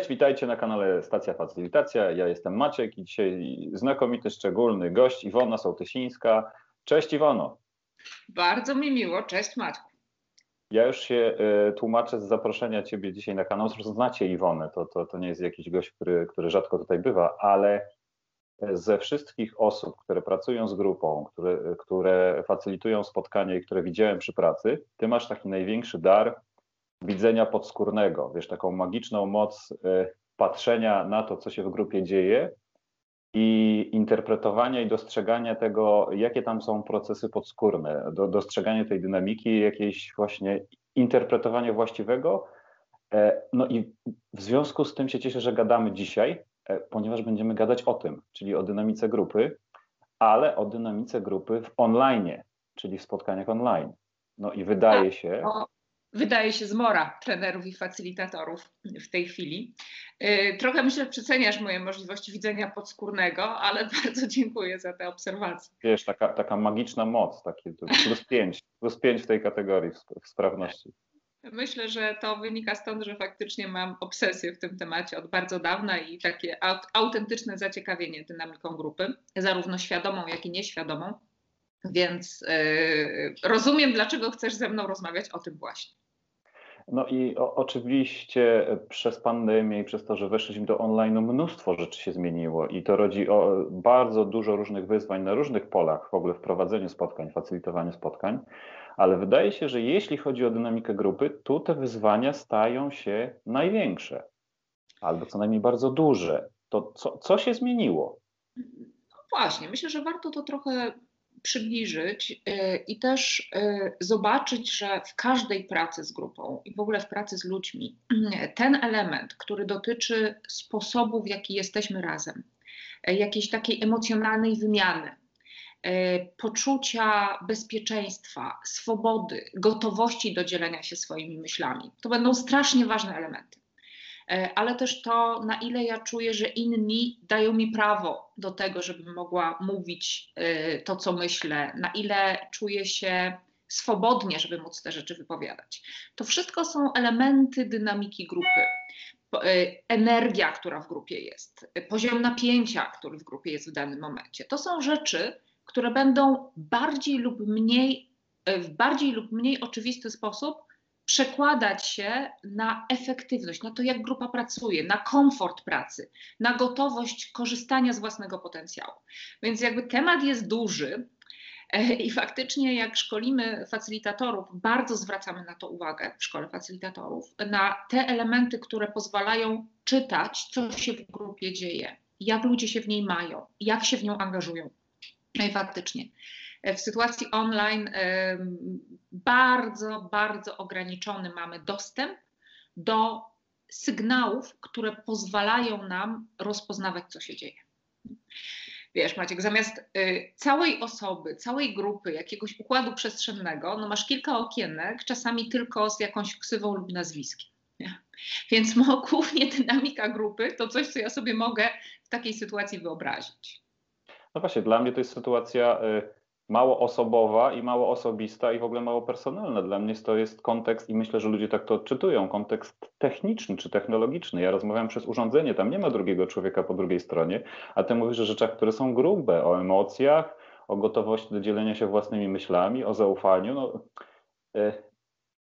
Cześć, witajcie na kanale Stacja Facylitacja. Ja jestem Maciek i dzisiaj znakomity, szczególny gość Iwona Sołtysińska. Cześć Iwono. Bardzo mi miło, cześć Maćku. Ja już się y, tłumaczę z zaproszenia Ciebie dzisiaj na kanał. Zresztą znacie Iwonę, to, to, to nie jest jakiś gość, który, który rzadko tutaj bywa, ale ze wszystkich osób, które pracują z grupą, które, które facylitują spotkania i które widziałem przy pracy, Ty masz taki największy dar widzenia podskórnego, wiesz, taką magiczną moc y, patrzenia na to, co się w grupie dzieje i interpretowania i dostrzegania tego, jakie tam są procesy podskórne, do, dostrzeganie tej dynamiki, jakieś właśnie interpretowanie właściwego. E, no i w związku z tym się cieszę, że gadamy dzisiaj, e, ponieważ będziemy gadać o tym, czyli o dynamice grupy, ale o dynamice grupy w online, czyli w spotkaniach online. No i wydaje tak, się wydaje się, zmora trenerów i facylitatorów w tej chwili. Y, trochę myślę, że przeceniasz moje możliwości widzenia podskórnego, ale bardzo dziękuję za te obserwacje. Wiesz, taka, taka magiczna moc, takie plus pięć, plus pięć w tej kategorii w sprawności. Myślę, że to wynika stąd, że faktycznie mam obsesję w tym temacie od bardzo dawna i takie autentyczne zaciekawienie dynamiką grupy, zarówno świadomą, jak i nieświadomą. Więc yy, rozumiem, dlaczego chcesz ze mną rozmawiać o tym właśnie. No i o, oczywiście przez pandemię i przez to, że weszliśmy do online, mnóstwo rzeczy się zmieniło i to rodzi o, bardzo dużo różnych wyzwań na różnych polach, w ogóle w prowadzeniu spotkań, facylitowaniu spotkań, ale wydaje się, że jeśli chodzi o dynamikę grupy, tu te wyzwania stają się największe albo co najmniej bardzo duże. To co, co się zmieniło? No właśnie, myślę, że warto to trochę przybliżyć y, i też y, zobaczyć, że w każdej pracy z grupą i w ogóle w pracy z ludźmi, ten element, który dotyczy sposobu, w jaki jesteśmy razem, y, jakiejś takiej emocjonalnej wymiany, poczucia bezpieczeństwa, swobody, gotowości do dzielenia się swoimi myślami, to będą strasznie ważne elementy. E, ale też to, na ile ja czuję, że inni dają mi prawo do tego, żebym mogła mówić e, to, co myślę, na ile czuję się swobodnie, żeby móc te rzeczy wypowiadać. To wszystko są elementy dynamiki grupy. E, energia, która w grupie jest, poziom napięcia, który w grupie jest w danym momencie. To są rzeczy, które będą bardziej lub mniej, w bardziej lub mniej oczywisty sposób przekładać się na efektywność, na to, jak grupa pracuje, na komfort pracy, na gotowość korzystania z własnego potencjału. Więc jakby temat jest duży. E, I faktycznie, jak szkolimy facylitatorów, bardzo zwracamy na to uwagę w szkole facylitatorów, na te elementy, które pozwalają czytać, co się w grupie dzieje, jak ludzie się w niej mają, jak się w nią angażują. No i faktycznie w sytuacji online bardzo, bardzo ograniczony mamy dostęp do sygnałów, które pozwalają nam rozpoznawać, co się dzieje. Wiesz, Maciek, zamiast y, całej osoby, całej grupy, jakiegoś układu przestrzennego, no masz kilka okienek, czasami tylko z jakąś ksywą lub nazwiskiem. Nie? Więc głównie dynamika grupy to coś, co ja sobie mogę w takiej sytuacji wyobrazić. No właśnie, dla mnie to jest sytuacja. Y mało osobowa i mało osobista i w ogóle mało personalna. Dla mnie to jest kontekst i myślę, że ludzie tak to odczytują, kontekst techniczny czy technologiczny. Ja rozmawiam przez urządzenie, tam nie ma drugiego człowieka po drugiej stronie, a ty mówisz o rzeczach, które są grube, o emocjach, o gotowości do dzielenia się własnymi myślami, o zaufaniu. No, y,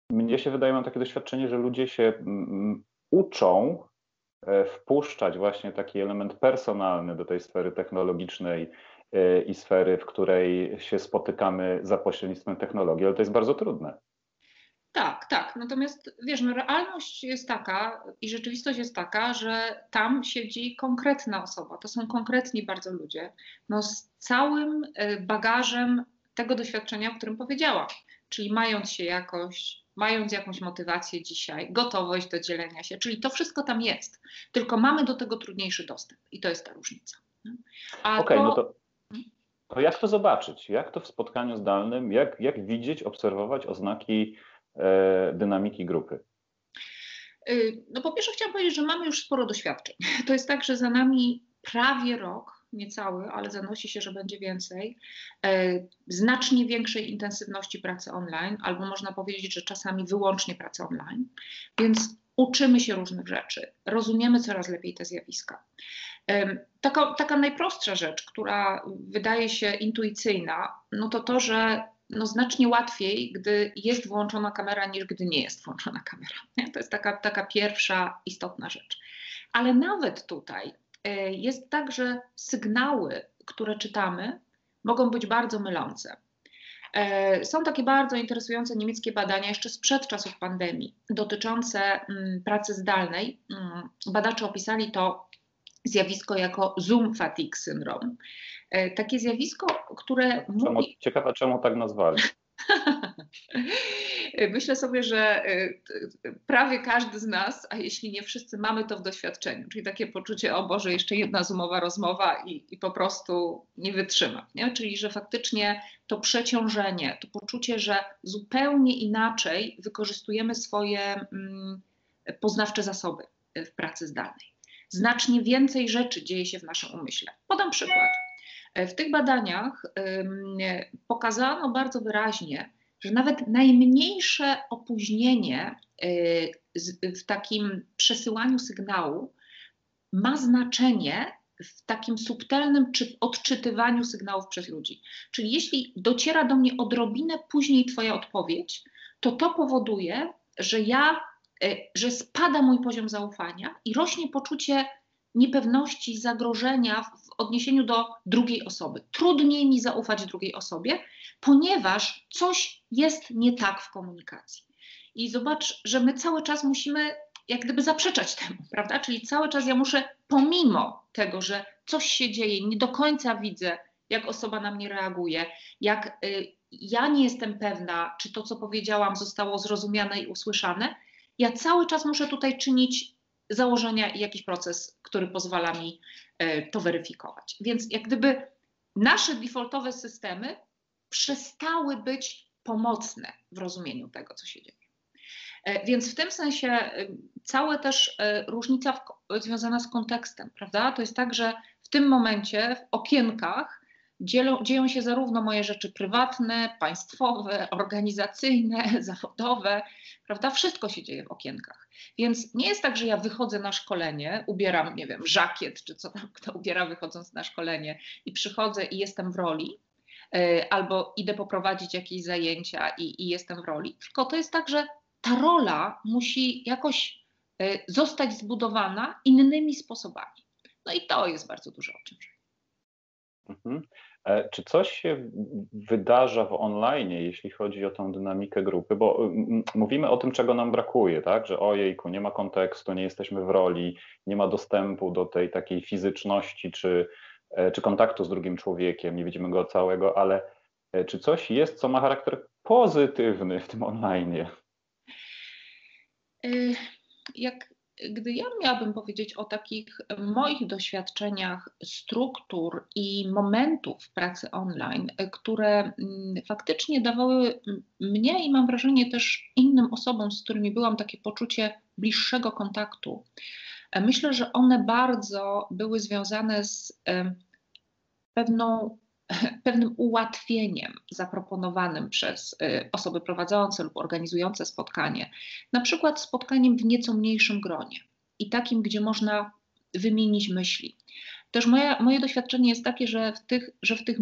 mnie się wydaje, mam takie doświadczenie, że ludzie się mm, uczą e, wpuszczać właśnie taki element personalny do tej sfery technologicznej, i sfery, w której się spotykamy za pośrednictwem technologii, ale to jest bardzo trudne. Tak, tak. Natomiast wiesz, no, realność jest taka i rzeczywistość jest taka, że tam siedzi konkretna osoba. To są konkretni bardzo ludzie, no, z całym y, bagażem tego doświadczenia, o którym powiedziałam. Czyli mając się jakoś, mając jakąś motywację dzisiaj, gotowość do dzielenia się, czyli to wszystko tam jest. Tylko mamy do tego trudniejszy dostęp i to jest ta różnica. Okej, okay, to... no to to jak to zobaczyć? Jak to w spotkaniu zdalnym, jak, jak widzieć, obserwować oznaki e, dynamiki grupy? Y, no po pierwsze chciałam powiedzieć, że mamy już sporo doświadczeń. To jest tak, że za nami prawie rok, niecały, ale zanosi się, że będzie więcej, e, znacznie większej intensywności pracy online, albo można powiedzieć, że czasami wyłącznie pracy online. Więc uczymy się różnych rzeczy, rozumiemy coraz lepiej te zjawiska. Taka, taka najprostsza rzecz, która wydaje się intuicyjna, no to to, że no znacznie łatwiej, gdy jest włączona kamera, niż gdy nie jest włączona kamera. To jest taka, taka pierwsza istotna rzecz. Ale nawet tutaj e, jest tak, że sygnały, które czytamy, mogą być bardzo mylące. E, są takie bardzo interesujące niemieckie badania jeszcze sprzed czasów pandemii dotyczące mm, pracy zdalnej. Mm, badacze opisali to zjawisko jako Zoom fatigue syndrome. E, takie zjawisko, które czemu, mówi... Ciekawe, czemu tak nazwali. Myślę sobie, że e, prawie każdy z nas, a jeśli nie wszyscy, mamy to w doświadczeniu, czyli takie poczucie, o Boże, jeszcze jedna zumowa rozmowa i, i po prostu nie wytrzyma. Nie? Czyli, że faktycznie to przeciążenie, to poczucie, że zupełnie inaczej wykorzystujemy swoje mm, poznawcze zasoby w pracy zdalnej. Znacznie więcej rzeczy dzieje się w naszym umyśle. Podam przykład. W tych badaniach pokazano bardzo wyraźnie, że nawet najmniejsze opóźnienie y, w takim przesyłaniu sygnału ma znaczenie w takim subtelnym odczytywaniu sygnałów przez ludzi. Czyli jeśli dociera do mnie odrobinę później Twoja odpowiedź, to to powoduje, że ja, że spada mój poziom zaufania i rośnie poczucie niepewności, zagrożenia w odniesieniu do drugiej osoby. Trudniej mi zaufać drugiej osobie, ponieważ coś jest nie tak w komunikacji. I zobacz, że my cały czas musimy jak gdyby zaprzeczać temu, prawda? Czyli cały czas ja muszę, pomimo tego, że coś się dzieje, nie do końca widzę, jak osoba na mnie reaguje, jak y, ja nie jestem pewna, czy to, co powiedziałam, zostało zrozumiane i usłyszane, ja cały czas muszę tutaj czynić założenia i jakiś proces, który pozwala mi e, to weryfikować. Więc jak gdyby nasze defaultowe systemy przestały być pomocne w rozumieniu tego, co się dzieje. E, więc w tym sensie e, cała też różnica związana z kontekstem, prawda? To jest tak, że w tym momencie w okienkach dzielą, dzieją się zarówno moje rzeczy prywatne, państwowe, organizacyjne, zawodowe, prawda? Wszystko się dzieje w okienkach. Więc nie jest tak, że ja wychodzę na szkolenie, ubieram, nie wiem, żakiet, czy co tam kto ubiera wychodząc na szkolenie i przychodzę i jestem w roli, yy, albo idę poprowadzić jakieś zajęcia i, i jestem w roli. Tylko to jest tak, że ta rola musi jakoś yy, zostać zbudowana innymi sposobami. No i to jest bardzo duże obciążenie. Mhm. E, czy coś się wydarza w online, jeśli chodzi o tą dynamikę grupy? Bo mówimy o tym, czego nam brakuje, tak? Że ojejku, nie ma kontekstu, nie jesteśmy w roli, nie ma dostępu do tej takiej fizyczności czy, e, czy kontaktu z drugim człowiekiem, nie widzimy go całego, ale e, czy coś jest, co ma charakter pozytywny w tym online? Jak gdy ja miałabym powiedzieć o takich moich doświadczeniach struktur i momentów pracy online, które mm, faktycznie dawały mnie i mam wrażenie też innym osobom, z którymi byłam, takie poczucie bliższego kontaktu, myślę, że one bardzo były związane z pewną pewnym ułatwieniem zaproponowanym przez y, osoby prowadzące lub organizujące spotkanie, na przykład spotkaniem w nieco mniejszym gronie i takim, gdzie można wymienić myśli. Też moje, doświadczenie jest takie, że w tych, że w tych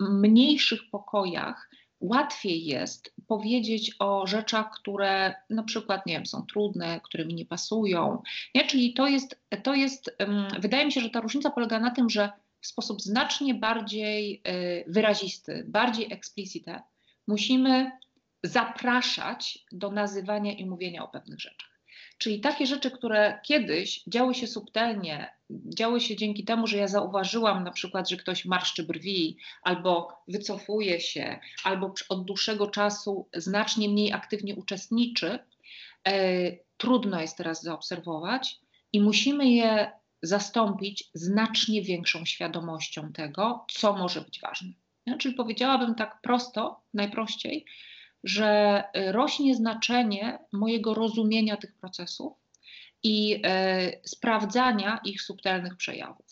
mniejszych pokojach łatwiej jest powiedzieć o rzeczach, które na przykład nie wiem, są trudne, które mi nie pasują. Nie? Czyli to jest, to jest, wydaje mi się, że ta różnica polega na tym, że w sposób znacznie bardziej y, wyrazisty, bardziej explicite, musimy zapraszać do nazywania i mówienia o pewnych rzeczach. Czyli takie rzeczy, które kiedyś działy się subtelnie, działy się dzięki temu, że ja zauważyłam na przykład, że ktoś marszczy brwi, albo wycofuje się, albo od dłuższego czasu znacznie mniej aktywnie uczestniczy, e, trudno jest teraz zaobserwować i musimy je zastąpić znacznie większą świadomością tego, co może być ważne. Ja, czyli powiedziałabym tak prosto, najprościej, że rośnie znaczenie mojego rozumienia tych procesów i e, sprawdzania ich subtelnych przejawów.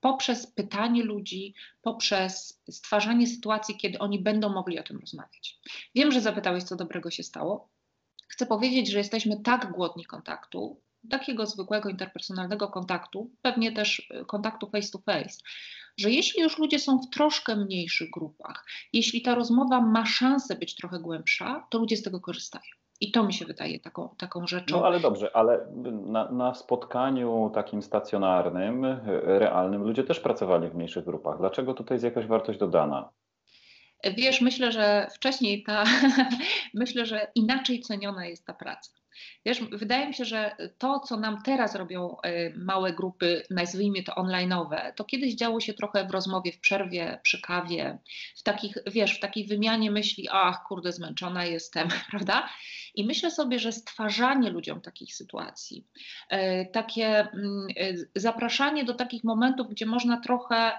Poprzez pytanie ludzi, poprzez stwarzanie sytuacji, kiedy oni będą mogli o tym rozmawiać. Wiem, że zapytałeś, co dobrego się stało, chcę powiedzieć, że jesteśmy tak głodni kontaktu, takiego zwykłego interpersonalnego kontaktu, pewnie też y, kontaktu face to face, że jeśli już ludzie są w troszkę mniejszych grupach, jeśli ta rozmowa ma szansę być trochę głębsza, to ludzie z tego korzystają. I to mi się wydaje taką, taką rzeczą. No ale dobrze, ale na, na, spotkaniu takim stacjonarnym, realnym, ludzie też pracowali w mniejszych grupach. Dlaczego tutaj jest jakaś wartość dodana? Wiesz, myślę, że wcześniej ta, myślę, że inaczej ceniona jest ta praca. Wiesz, wydaje mi się, że to, co nam teraz robią y, małe grupy, nazwijmy to online'owe, to kiedyś działo się trochę w rozmowie, w przerwie, przy kawie, w takich, wiesz, w takiej wymianie myśli, ach, kurde, zmęczona jestem, prawda? I myślę sobie, że stwarzanie ludziom takich sytuacji, y, takie mm, y, zapraszanie do takich momentów, gdzie można trochę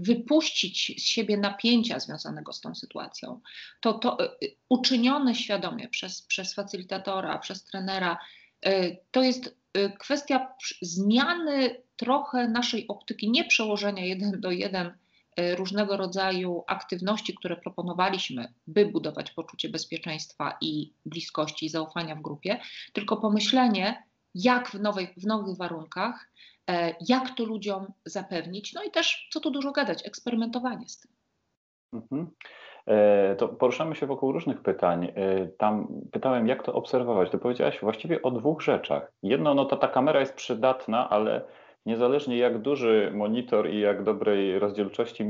wypuścić z siebie napięcia związanego z tą sytuacją, to, to y, y, uczynione świadomie przez, przez facylitatora, przez trenera, y, to jest kwestia zmiany trochę naszej optyki, nie przełożenia jeden do jeden różnego rodzaju aktywności, które proponowaliśmy, by budować poczucie bezpieczeństwa i bliskości i zaufania w grupie, tylko pomyślenie, jak w, nowej, w nowych warunkach jak to ludziom zapewnić, no i też, co tu dużo gadać, eksperymentowanie z tym. Mhm. E, to poruszamy się wokół różnych pytań. E, tam pytałem, jak to obserwować. Ty powiedziałaś właściwie o dwóch rzeczach. Jedno, no to ta kamera jest przydatna, ale niezależnie jak duży monitor i jak dobrej rozdzielczości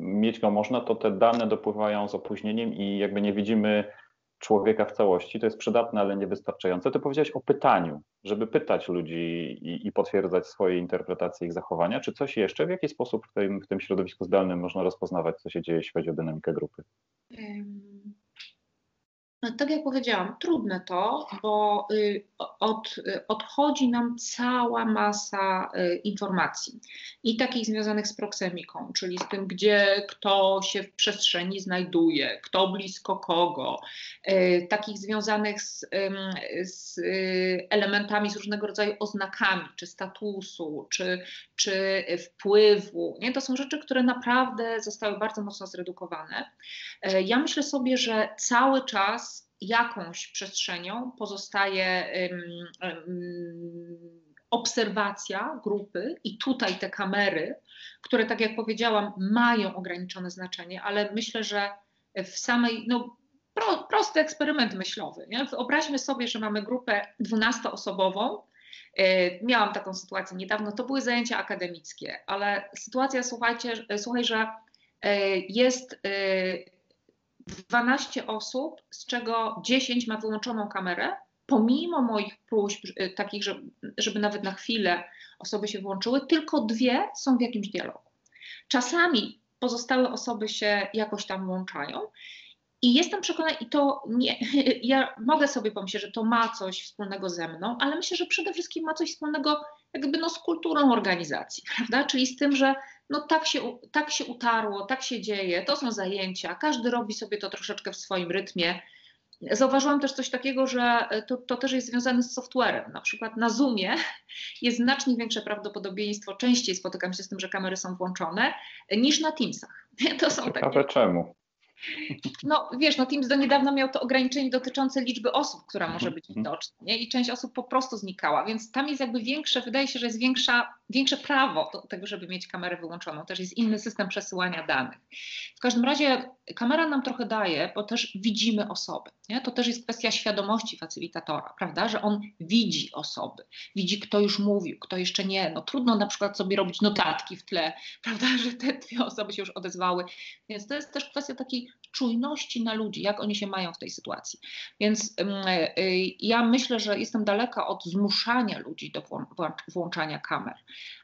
mieć go można, to te dane dopływają z opóźnieniem i jakby nie widzimy człowieka w całości. To jest przydatne, ale niewystarczające. Ty powiedziałeś o pytaniu, żeby pytać ludzi i, i, potwierdzać swoje interpretacje ich zachowania. Czy coś jeszcze? W jaki sposób w tym, w tym środowisku zdalnym można rozpoznawać, co się dzieje, jeśli chodzi o dynamikę grupy? No, tak jak powiedziałam, trudne to, bo y, od, odchodzi nam cała masa y, informacji i takich związanych z proksemiką, czyli z tym, gdzie kto się w przestrzeni znajduje, kto blisko kogo, y, takich związanych z, z elementami, z różnego rodzaju oznakami, czy statusu, czy, czy wpływu. Nie? To są rzeczy, które naprawdę zostały bardzo mocno zredukowane. Ja myślę sobie, że cały czas jakąś przestrzenią pozostaje obserwacja grupy i tutaj te kamery, które tak jak powiedziałam mają ograniczone znaczenie, ale myślę, że w samej, no pro, prosty eksperyment myślowy. Nie? Wyobraźmy sobie, że mamy grupę 12-osobową, e, Miałam taką sytuację niedawno, to były zajęcia akademickie, ale sytuacja, słuchajcie, słuchaj, że e, jest e, 12 osób, z czego 10 ma wyłączoną kamerę, pomimo moich próśb y, takich, żeby, żeby nawet na chwilę osoby się włączyły, tylko dwie są w jakimś dialogu. Czasami pozostałe osoby się jakoś tam włączają. I jestem przekonana, i to nie, ja mogę sobie pomyśleć, że to ma coś wspólnego ze mną, ale myślę, że przede wszystkim ma coś wspólnego jakby no z kulturą organizacji, prawda? Czyli z tym, że no tak się, tak się utarło, tak się dzieje, to są zajęcia, każdy robi sobie to troszeczkę w swoim rytmie. Zauważyłam też coś takiego, że to, to też jest związane z softwarem. Na przykład na Zoomie jest znacznie większe prawdopodobieństwo, częściej spotykam się z tym, że kamery są włączone, niż na Teamsach. To są Ciekawe takie... czemu. No wiesz, no Teams do niedawna miał to ograniczenie dotyczące liczby osób, która może być mhm. widoczna nie? i część osób po prostu znikała, więc tam jest jakby większe, wydaje się, że jest większa, większe prawo do tego, żeby mieć kamerę wyłączoną. Też jest inny system przesyłania danych. W każdym razie kamera nam trochę daje, bo też widzimy osoby. Nie? To też jest kwestia świadomości facylitatora, prawda, że on widzi osoby, widzi kto już mówił, kto jeszcze nie. No trudno na przykład sobie robić notatki w tle, prawda, że te dwie osoby się już odezwały. Więc to jest też kwestia takiej czujności na ludzi, jak oni się mają w tej sytuacji. Więc y, ja myślę, że jestem daleka od zmuszania ludzi do włączania kamer,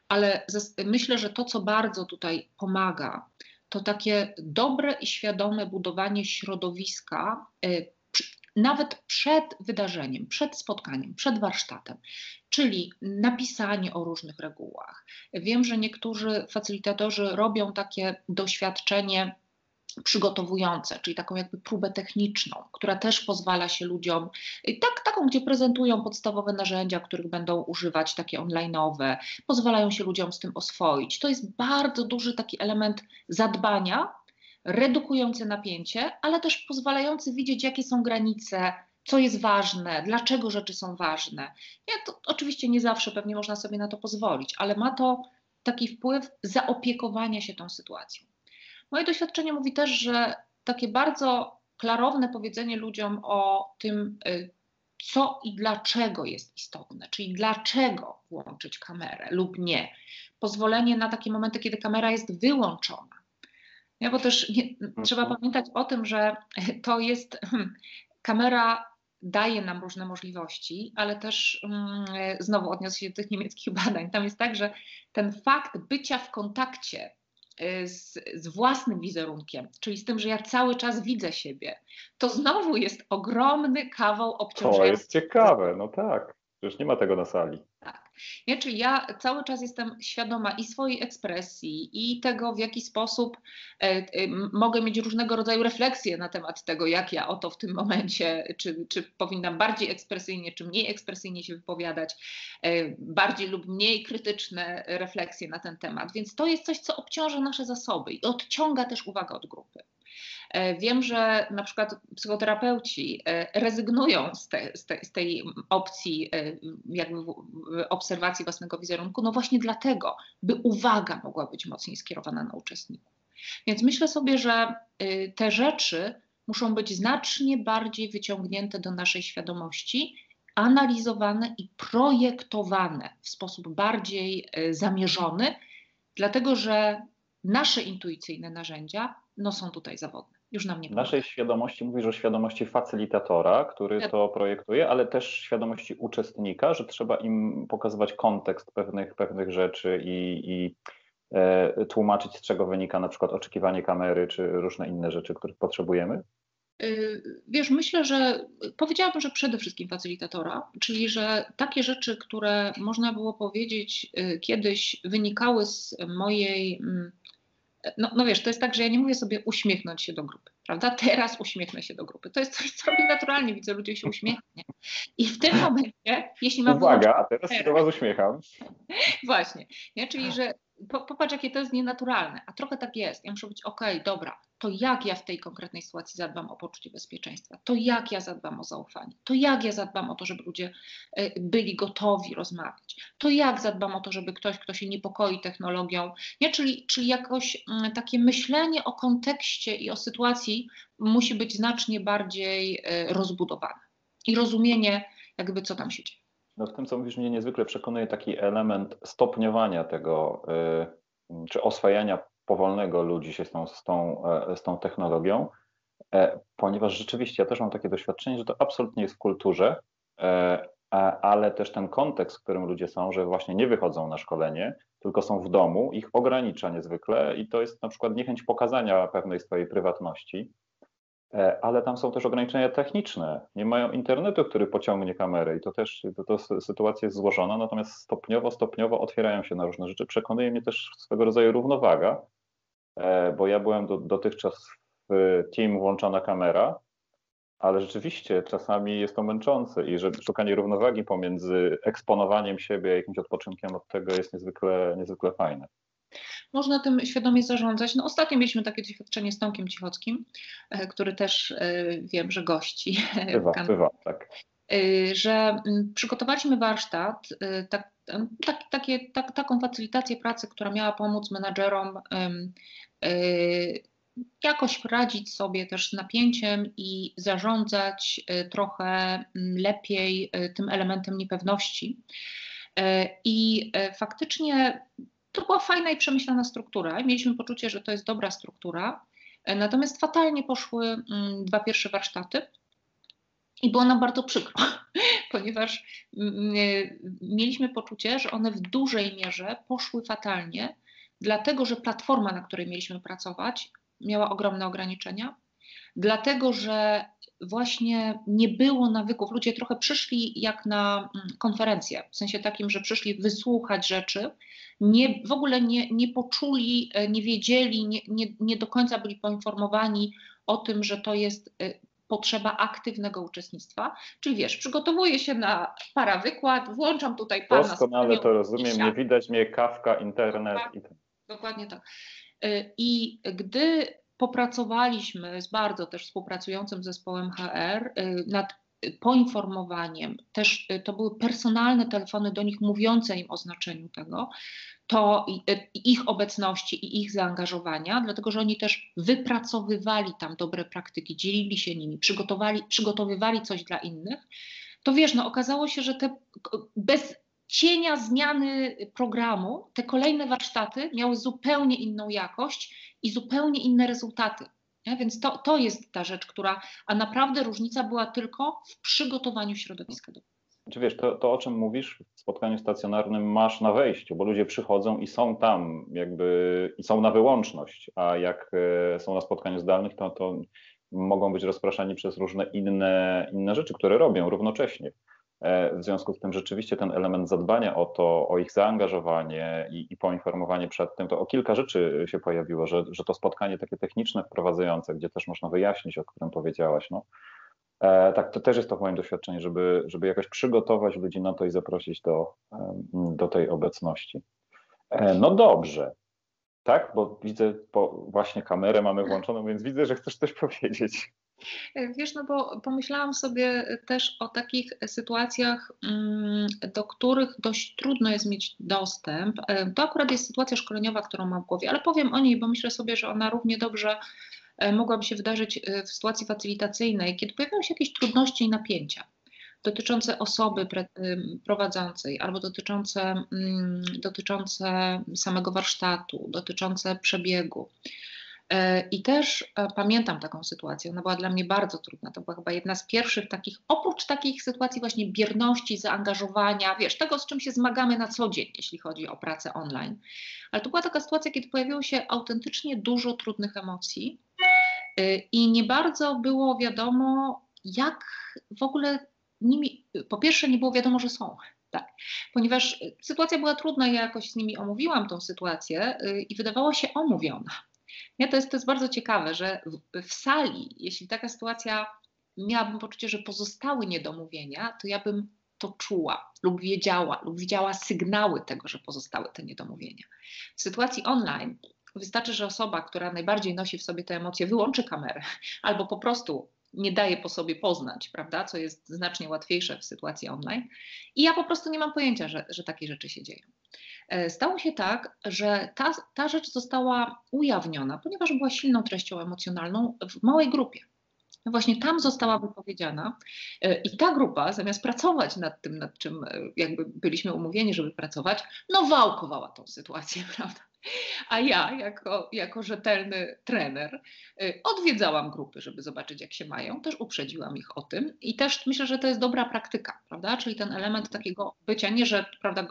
ale myślę, że to, co bardzo tutaj pomaga, to takie dobre i świadome budowanie środowiska, y, nawet przed wydarzeniem, przed spotkaniem, przed warsztatem, czyli napisanie o różnych regułach. Wiem, że niektórzy facylitatorzy robią takie doświadczenie przygotowujące, czyli taką jakby próbę techniczną, która też pozwala się ludziom, tak, taką, gdzie prezentują podstawowe narzędzia, których będą używać, takie online'owe, pozwalają się ludziom z tym oswoić. To jest bardzo duży taki element zadbania, redukujący napięcie, ale też pozwalający widzieć, jakie są granice co jest ważne, dlaczego rzeczy są ważne. Ja to oczywiście nie zawsze pewnie można sobie na to pozwolić, ale ma to taki wpływ zaopiekowania się tą sytuacją. Moje doświadczenie mówi też, że takie bardzo klarowne powiedzenie ludziom o tym, y, co i dlaczego jest istotne, czyli dlaczego włączyć kamerę lub nie. Pozwolenie na takie momenty, kiedy kamera jest wyłączona. Ja, bo też nie, trzeba mhm. pamiętać o tym, że to jest hmm, kamera daje nam różne możliwości, ale też mm, znowu odniosę się do tych niemieckich badań. Tam jest tak, że ten fakt bycia w kontakcie z, z, własnym wizerunkiem, czyli z tym, że ja cały czas widzę siebie, to znowu jest ogromny kawał obciążenia. To jest ciekawe, no tak. Przecież nie ma tego na sali. Nie, czyli ja cały czas jestem świadoma i swojej ekspresji, i tego, w jaki sposób e, e, mogę mieć różnego rodzaju refleksje na temat tego, jak ja oto w tym momencie, czy, czy powinnam bardziej ekspresyjnie, czy mniej ekspresyjnie się wypowiadać, e, bardziej lub mniej krytyczne refleksje na ten temat. Więc to jest coś, co obciąża nasze zasoby i odciąga też uwagę od grupy. E, wiem, że na przykład psychoterapeuci e, rezygnują z, te, z, te, z tej opcji e, jakby obserwacji własnego wizerunku, no właśnie dlatego, by uwaga mogła być mocniej skierowana na uczestników. Więc myślę sobie, że te rzeczy muszą być znacznie bardziej wyciągnięte do naszej świadomości, analizowane i projektowane w sposób bardziej zamierzony, dlatego że nasze intuicyjne narzędzia no, są tutaj zawodne. Już nam nie W naszej świadomości mówisz o świadomości facylitatora, który to projektuje, ale też świadomości uczestnika, że trzeba im pokazywać kontekst pewnych, pewnych rzeczy i, i e, tłumaczyć, z czego wynika na przykład oczekiwanie kamery, czy różne inne rzeczy, których potrzebujemy? Y, wiesz, myślę, że powiedziałabym, że przede wszystkim facylitatora, czyli że takie rzeczy, które można było powiedzieć y, kiedyś wynikały z mojej mm, no, no wiesz, to jest tak, że ja nie mówię sobie uśmiechnąć się do grupy, prawda? Teraz uśmiechnę się do grupy. To jest coś, co robię naturalnie, widzę ludzie się uśmiechnie. I w tym momencie, jeśli mam... Uwaga, a teraz się do was uśmiecham. Właśnie, nie? czyli że popatrz, jakie to jest nienaturalne, a trochę tak jest. Ja muszę być, okej, okay, dobra, to jak ja w tej konkretnej sytuacji zadbam o poczucie bezpieczeństwa, to jak ja zadbam o zaufanie, to jak ja zadbam o to, żeby ludzie e, byli gotowi rozmawiać, to jak zadbam o to, żeby ktoś, kto się niepokoi technologią, nie? Czyli, czyli jakoś mm, takie myślenie o kontekście i o sytuacji musi być znacznie bardziej e, rozbudowane i rozumienie jakby co tam się dzieje. No w tym, co mówisz, mnie niezwykle przekonuje taki element stopniowania tego, y, czy oswajania powolnego ludzi się z tą, z tą, e, z tą technologią, e, ponieważ rzeczywiście ja też mam takie doświadczenie, że to absolutnie jest w kulturze, e, ale też ten kontekst, w którym ludzie są, że właśnie nie wychodzą na szkolenie, tylko są w domu, ich ogranicza niezwykle i to jest na przykład niechęć pokazania pewnej swojej prywatności. E, ale tam są też ograniczenia techniczne. Nie mają internetu, który pociągnie kamerę i to też to, to sytuacja jest złożona, natomiast stopniowo, stopniowo otwierają się na różne rzeczy. Przekonuje mnie też swego rodzaju równowaga, e, bo ja byłem do, dotychczas w team włączona kamera, ale rzeczywiście czasami jest to męczące i że szukanie równowagi pomiędzy eksponowaniem siebie a jakimś odpoczynkiem od tego jest niezwykle, niezwykle fajne można tym świadomie zarządzać. No, ostatnio mieliśmy takie doświadczenie z Tomkiem Cichockim, e, który też e, wiem, że gości. Bywa, bywa, tak. E, że mm, przygotowaliśmy warsztat, tak, tak, takie, tak, taką facylitację pracy, która miała pomóc menadżerom jakoś radzić sobie też z napięciem i zarządzać trochę mm, lepiej tym elementem niepewności. I faktycznie to była fajna i przemyślana struktura. Mieliśmy poczucie, że to jest dobra struktura. E, natomiast fatalnie poszły mm, dwa pierwsze warsztaty. I było nam bardzo przykro, ponieważ mm, mieliśmy poczucie, że one w dużej mierze poszły fatalnie, dlatego że platforma, na której mieliśmy pracować, miała ogromne ograniczenia, dlatego że właśnie nie było nawyków. Ludzie trochę przyszli jak na mm, konferencję, w sensie takim, że przyszli wysłuchać rzeczy, nie, w ogóle nie, nie poczuli, e, nie wiedzieli, nie, nie, nie do końca byli poinformowani o tym, że to jest e, potrzeba aktywnego uczestnictwa. Czyli wiesz, przygotowuję się na parawykład, włączam tutaj pana. Doskonale to rozumiem, nie widać mnie, kawka, internet. Dokładnie, i dokładnie tak. E, I gdy popracowaliśmy z bardzo też współpracującym zespołem HR nad poinformowaniem, też to były personalne telefony do nich mówiące im o znaczeniu tego, to ich obecności i ich zaangażowania, dlatego że oni też wypracowywali tam dobre praktyki, dzielili się nimi, przygotowali, przygotowywali coś dla innych, to wiesz, no okazało się, że te bez cienia zmiany programu, te kolejne warsztaty miały zupełnie inną jakość i zupełnie inne rezultaty. Nie? Więc to, to jest ta rzecz, która, a naprawdę różnica była tylko w przygotowaniu środowiska do czy wiesz, to, to o czym mówisz w spotkaniu stacjonarnym masz na wejściu, bo ludzie przychodzą i są tam jakby i są na wyłączność, a jak e, są na spotkaniu zdalnych, to, to mogą być rozpraszani przez różne inne, inne rzeczy, które robią równocześnie. E, w związku z tym rzeczywiście ten element zadbania o to, o ich zaangażowanie i, i poinformowanie przed tym, to o kilka rzeczy się pojawiło, że, że to spotkanie takie techniczne, wprowadzające, gdzie też można wyjaśnić, o którym powiedziałaś, no, E, tak, to też jest to moje doświadczenie, żeby, żeby jakoś przygotować ludzi na to i zaprosić do, do tej obecności. E, no dobrze, tak, bo widzę, bo właśnie kamerę mamy włączoną, więc widzę, że chcesz coś powiedzieć. E, wiesz, no bo pomyślałam sobie też o takich sytuacjach, mm, do których dość trudno jest mieć dostęp. To akurat jest sytuacja szkoleniowa, którą mam w głowie, ale powiem o niej, bo myślę sobie, że ona równie dobrze E, mogłaby się wydarzyć e, w sytuacji facylitacyjnej, kiedy pojawiają się jakieś trudności i napięcia dotyczące osoby prowadzącej albo dotyczące, mm, dotyczące samego warsztatu, dotyczące przebiegu. E, I też pamiętam taką sytuację, ona była dla mnie bardzo trudna. To była chyba jedna z pierwszych takich, oprócz takich sytuacji właśnie bierności, zaangażowania, wiesz, tego z czym się zmagamy na co dzień, jeśli chodzi o pracę online. Ale to była taka sytuacja, kiedy pojawiło się autentycznie dużo trudnych emocji Y, I nie bardzo było wiadomo, jak w ogóle nimi, po pierwsze nie było wiadomo, że są. Tak, ponieważ sytuacja była trudna, ja jakoś z nimi omówiłam tą sytuację y, i wydawała się omówiona. Ja to, jest, to jest bardzo ciekawe, że w, w sali, jeśli taka sytuacja miałabym poczucie, że pozostały niedomówienia, to ja bym to czuła lub wiedziała, lub widziała sygnały tego, że pozostały te niedomówienia. W sytuacji online Wystarczy, że osoba, która najbardziej nosi w sobie te emocje, wyłączy kamerę albo po prostu nie daje po sobie poznać, prawda, co jest znacznie łatwiejsze w sytuacji online. I ja po prostu nie mam pojęcia, że, że takie rzeczy się dzieją. E, stało się tak, że ta, ta rzecz została ujawniona, ponieważ była silną treścią emocjonalną w małej grupie. Właśnie tam została wypowiedziana e, i ta grupa, zamiast pracować nad tym, nad czym e, jakby byliśmy umówieni, żeby pracować, no wałkowała tą sytuację, prawda? A ja, jako, jako rzetelny trener, y, odwiedzałam grupy, żeby zobaczyć, jak się mają. Też uprzedziłam ich o tym i też myślę, że to jest dobra praktyka, prawda? Czyli ten element takiego bycia, nie że, prawda,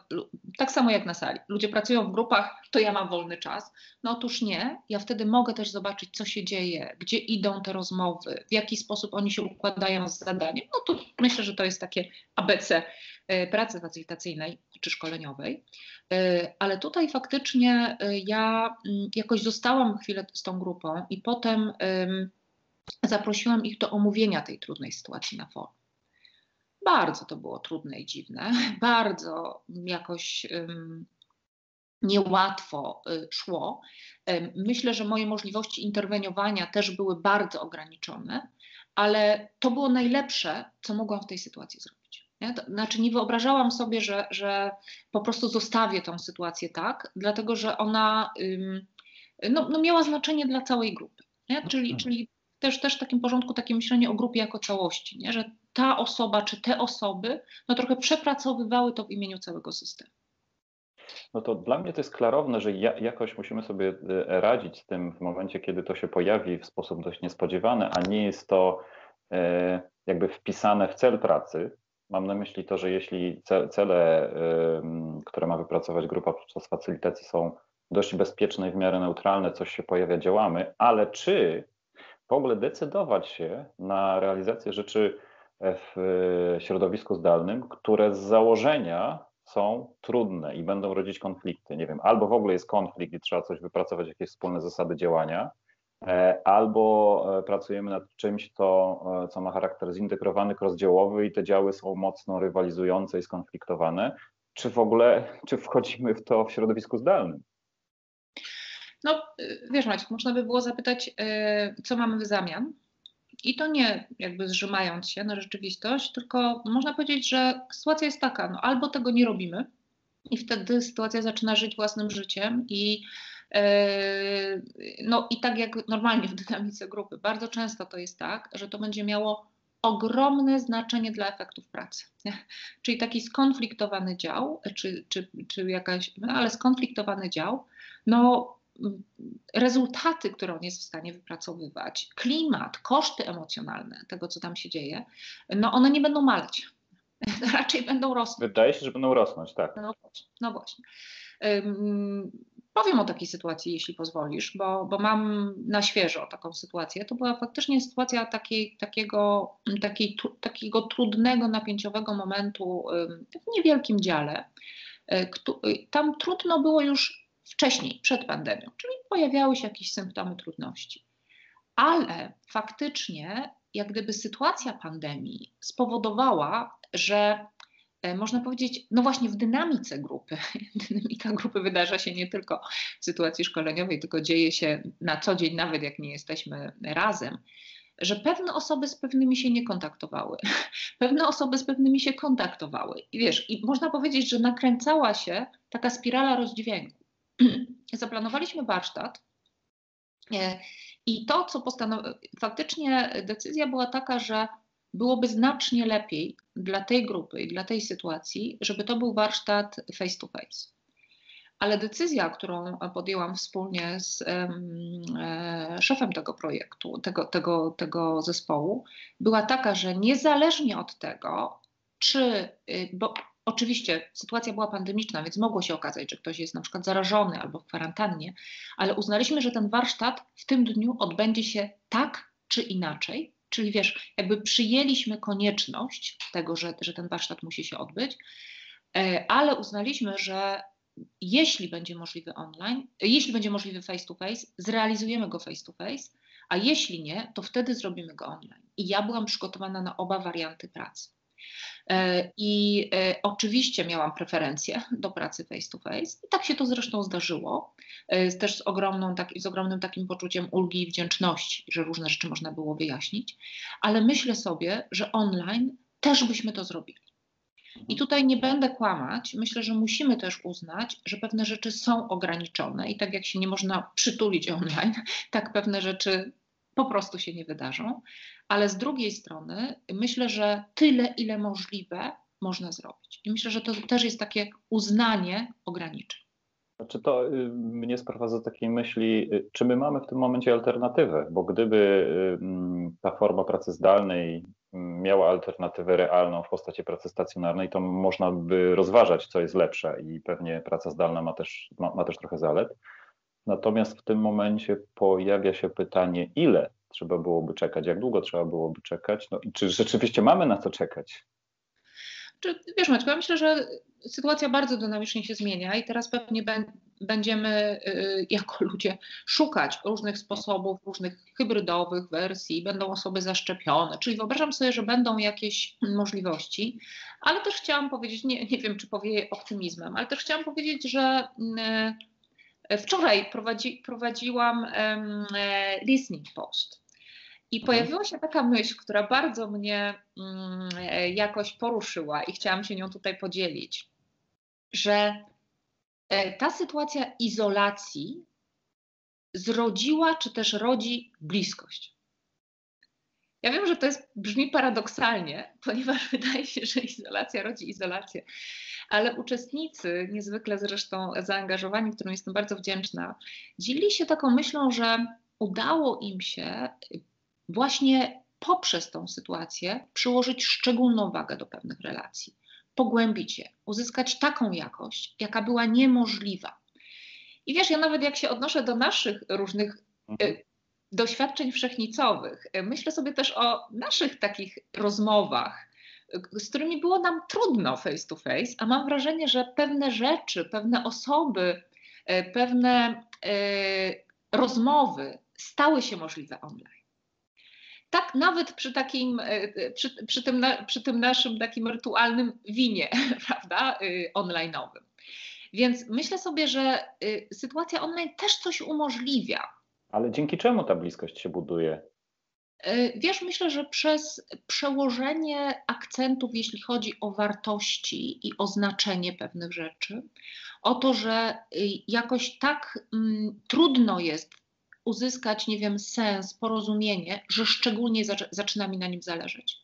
tak samo jak na sali. Ludzie pracują w grupach, to ja mam wolny czas. No otóż nie. Ja wtedy mogę też zobaczyć, co się dzieje, gdzie idą te rozmowy, w jaki sposób oni się układają z zadaniem. No to myślę, że to jest takie ABC pracy facylitacyjnej czy szkoleniowej. E, ale tutaj faktycznie e, ja mm, jakoś zostałam chwilę z tą grupą i potem zaprosiłam ich do omówienia tej trudnej sytuacji na forum. Bardzo to było trudne i dziwne, bardzo jakoś niełatwo szło. Myślę, że moje możliwości interweniowania też były bardzo ograniczone, ale to było najlepsze, co mogłam w tej sytuacji zrobić. Nie? To, znaczy nie wyobrażałam sobie, że, że po prostu zostawię tą sytuację tak, dlatego że ona ym, no, no miała znaczenie dla całej grupy. Nie? Czyli, mhm. czyli też, też w takim porządku takie myślenie o grupie jako całości, nie? że ta osoba czy te osoby no trochę przepracowywały to w imieniu całego systemu. No to dla mnie to jest klarowne, że ja, jakoś musimy sobie e, radzić z tym w momencie, kiedy to się pojawi w sposób dość niespodziewany, a nie jest to e, jakby wpisane w cel pracy, Mam na myśli to, że jeśli cele, które ma wypracować grupa podczas facylitacji są dość bezpieczne i w miarę neutralne, coś się pojawia, działamy, ale czy w ogóle decydować się na realizację rzeczy w środowisku zdalnym, które z założenia są trudne i będą rodzić konflikty. Nie wiem, albo w ogóle jest konflikt i trzeba coś wypracować, jakieś wspólne zasady działania, E, albo e, pracujemy nad czymś, to, e, co ma charakter zintegrowany, rozdziałowy i te działy są mocno rywalizujące i skonfliktowane, czy w ogóle, czy wchodzimy w to w środowisku zdalnym? No, wiesz Maciek, można by było zapytać, co mamy w zamian, I to nie jakby zrzymając się na rzeczywistość, tylko można powiedzieć, że sytuacja jest taka, no albo tego nie robimy i wtedy sytuacja zaczyna żyć własnym życiem i e, no i tak jak normalnie w dynamice grupy, bardzo często to jest tak, że to będzie miało ogromne znaczenie dla efektów pracy. Czyli taki skonfliktowany dział, czy, czy, czy jakaś, no ale skonfliktowany dział, no rezultaty, które on jest w stanie wypracowywać, klimat, koszty emocjonalne tego, co tam się dzieje, no one nie będą maleć. Raczej będą rosnąć. Wydaje się, że będą rosnąć, tak. No, no właśnie. Um, powiem o takiej sytuacji, jeśli pozwolisz, bo, bo mam na świeżo taką sytuację. To była faktycznie sytuacja takiej, takiego, takiej, takiego trudnego, napięciowego momentu w niewielkim dziale. E, tam trudno było już wcześniej, przed pandemią, czyli pojawiały się jakieś symptomy trudności. Ale faktycznie, jak gdyby sytuacja pandemii spowodowała, że e, można powiedzieć, no właśnie w dynamice grupy, dynamika grupy wydarza się nie tylko w sytuacji szkoleniowej, tylko dzieje się na co dzień, nawet jak nie jesteśmy razem, że pewne osoby z pewnymi się nie kontaktowały, pewne osoby z pewnymi się kontaktowały. I wiesz, i można powiedzieć, że nakręcała się taka spirala rozdźwięku. zaplanowaliśmy warsztat e, i to, co postanowiliśmy, faktycznie decyzja była taka, że byłoby znacznie lepiej dla tej grupy i dla tej sytuacji, żeby to był warsztat face to face. Ale decyzja, którą podjęłam wspólnie z e, szefem tego projektu, tego, tego, tego zespołu, była taka, że niezależnie od tego, czy, y, bo Oczywiście sytuacja była pandemiczna, więc mogło się okazać, że ktoś jest na przykład zarażony albo w kwarantannie, ale uznaliśmy, że ten warsztat w tym dniu odbędzie się tak czy inaczej. Czyli wiesz, jakby przyjęliśmy konieczność tego, że, że ten warsztat musi się odbyć, e, ale uznaliśmy, że jeśli będzie możliwy online, jeśli będzie możliwy face to face, zrealizujemy go face to face, a jeśli nie, to wtedy zrobimy go online. I ja byłam przygotowana na oba warianty pracy. E, I e, oczywiście miałam preferencje do pracy face to face i tak się to zresztą zdarzyło, e, też z, ogromną, tak, z ogromnym takim poczuciem ulgi i wdzięczności, że różne rzeczy można było wyjaśnić, ale myślę sobie, że online też byśmy to zrobili. I tutaj nie będę kłamać. Myślę, że musimy też uznać, że pewne rzeczy są ograniczone i tak jak się nie można przytulić online, tak pewne rzeczy po prostu się nie wydarzą ale z drugiej strony myślę, że tyle, ile możliwe, można zrobić. I myślę, że to też jest takie uznanie ograniczeń. Znaczy to y, mnie sprowadza do takiej myśli, y, czy my mamy w tym momencie alternatywę, bo gdyby y, mm, ta forma pracy zdalnej mm, miała alternatywę realną w postaci pracy stacjonarnej, to można by rozważać, co jest lepsze i pewnie praca zdalna ma też, ma, ma też trochę zalet. Natomiast w tym momencie pojawia się pytanie, ile trzeba byłoby czekać, jak długo trzeba byłoby czekać, no i czy rzeczywiście mamy na to czekać? Czy, wiesz Maćku, ja myślę, że sytuacja bardzo dynamicznie się zmienia i teraz pewnie będziemy y, jako ludzie szukać różnych sposobów, różnych hybrydowych wersji, będą osoby zaszczepione, czyli wyobrażam sobie, że będą jakieś możliwości, ale też chciałam powiedzieć, nie, nie wiem czy powie optymizmem, ale też chciałam powiedzieć, że y, Wczoraj prowadzi, prowadziłam um, listening post i mhm. pojawiła się taka myśl, która bardzo mnie um, jakoś poruszyła i chciałam się nią tutaj podzielić, że e, ta sytuacja izolacji zrodziła czy też rodzi bliskość. Ja wiem, że to jest, brzmi paradoksalnie, ponieważ wydaje się, że izolacja rodzi izolację, ale uczestnicy, niezwykle zresztą zaangażowani, którym jestem bardzo wdzięczna, dzielili się taką myślą, że udało im się właśnie poprzez tą sytuację przyłożyć szczególną wagę do pewnych relacji, pogłębić je, uzyskać taką jakość, jaka była niemożliwa. I wiesz, ja nawet jak się odnoszę do naszych różnych y, doświadczeń wszechnicowych, y, myślę sobie też o naszych takich rozmowach, z którymi było nam trudno face to face, a mam wrażenie, że pewne rzeczy, pewne osoby, e, pewne e, rozmowy stały się możliwe online. Tak nawet przy takim, e, przy, przy, tym, przy tym naszym takim rytualnym winie, prawda, online'owym. Więc myślę sobie, że sytuacja online też coś umożliwia. Ale dzięki czemu ta bliskość się buduje? Wiesz, myślę, że przez przełożenie akcentów, jeśli chodzi o wartości i o znaczenie pewnych rzeczy, o to, że jakoś tak mm, trudno jest uzyskać, nie wiem, sens, porozumienie, że szczególnie zaczyna mi na nim zależeć.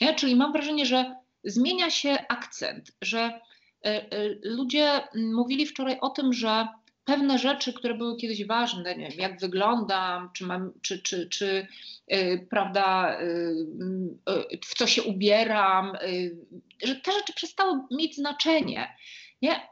Nie? Czyli mam wrażenie, że zmienia się akcent, że e, e, ludzie mówili wczoraj o tym, że pewne rzeczy, które były kiedyś ważne, nie wiem, jak wyglądam, czy, mam, czy, czy, czy yy, prawda, yy, w co się ubieram, yy, że te rzeczy przestały mieć znaczenie. Nie?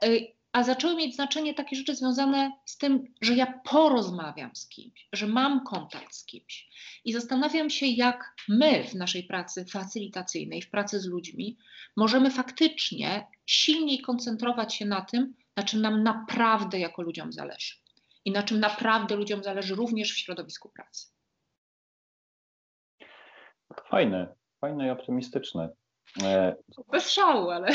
a zaczęły mieć znaczenie takie rzeczy związane z tym, że ja porozmawiam z kimś, że mam kontakt z kimś. I zastanawiam się, jak my w naszej pracy facylitacyjnej, w pracy z ludźmi, możemy faktycznie silniej koncentrować się na tym, na czym nam naprawdę jako ludziom zależy. I na czym naprawdę ludziom zależy również w środowisku pracy. Fajne, fajne i optymistyczne. Bez szału, ale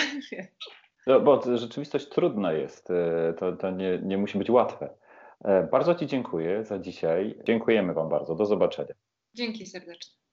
no, bo rzeczywistość trudna jest, e, to, to nie, nie musi być łatwe. E, bardzo Ci dziękuję za dzisiaj. Dziękujemy Wam bardzo. Do zobaczenia. Dzięki serdecznie.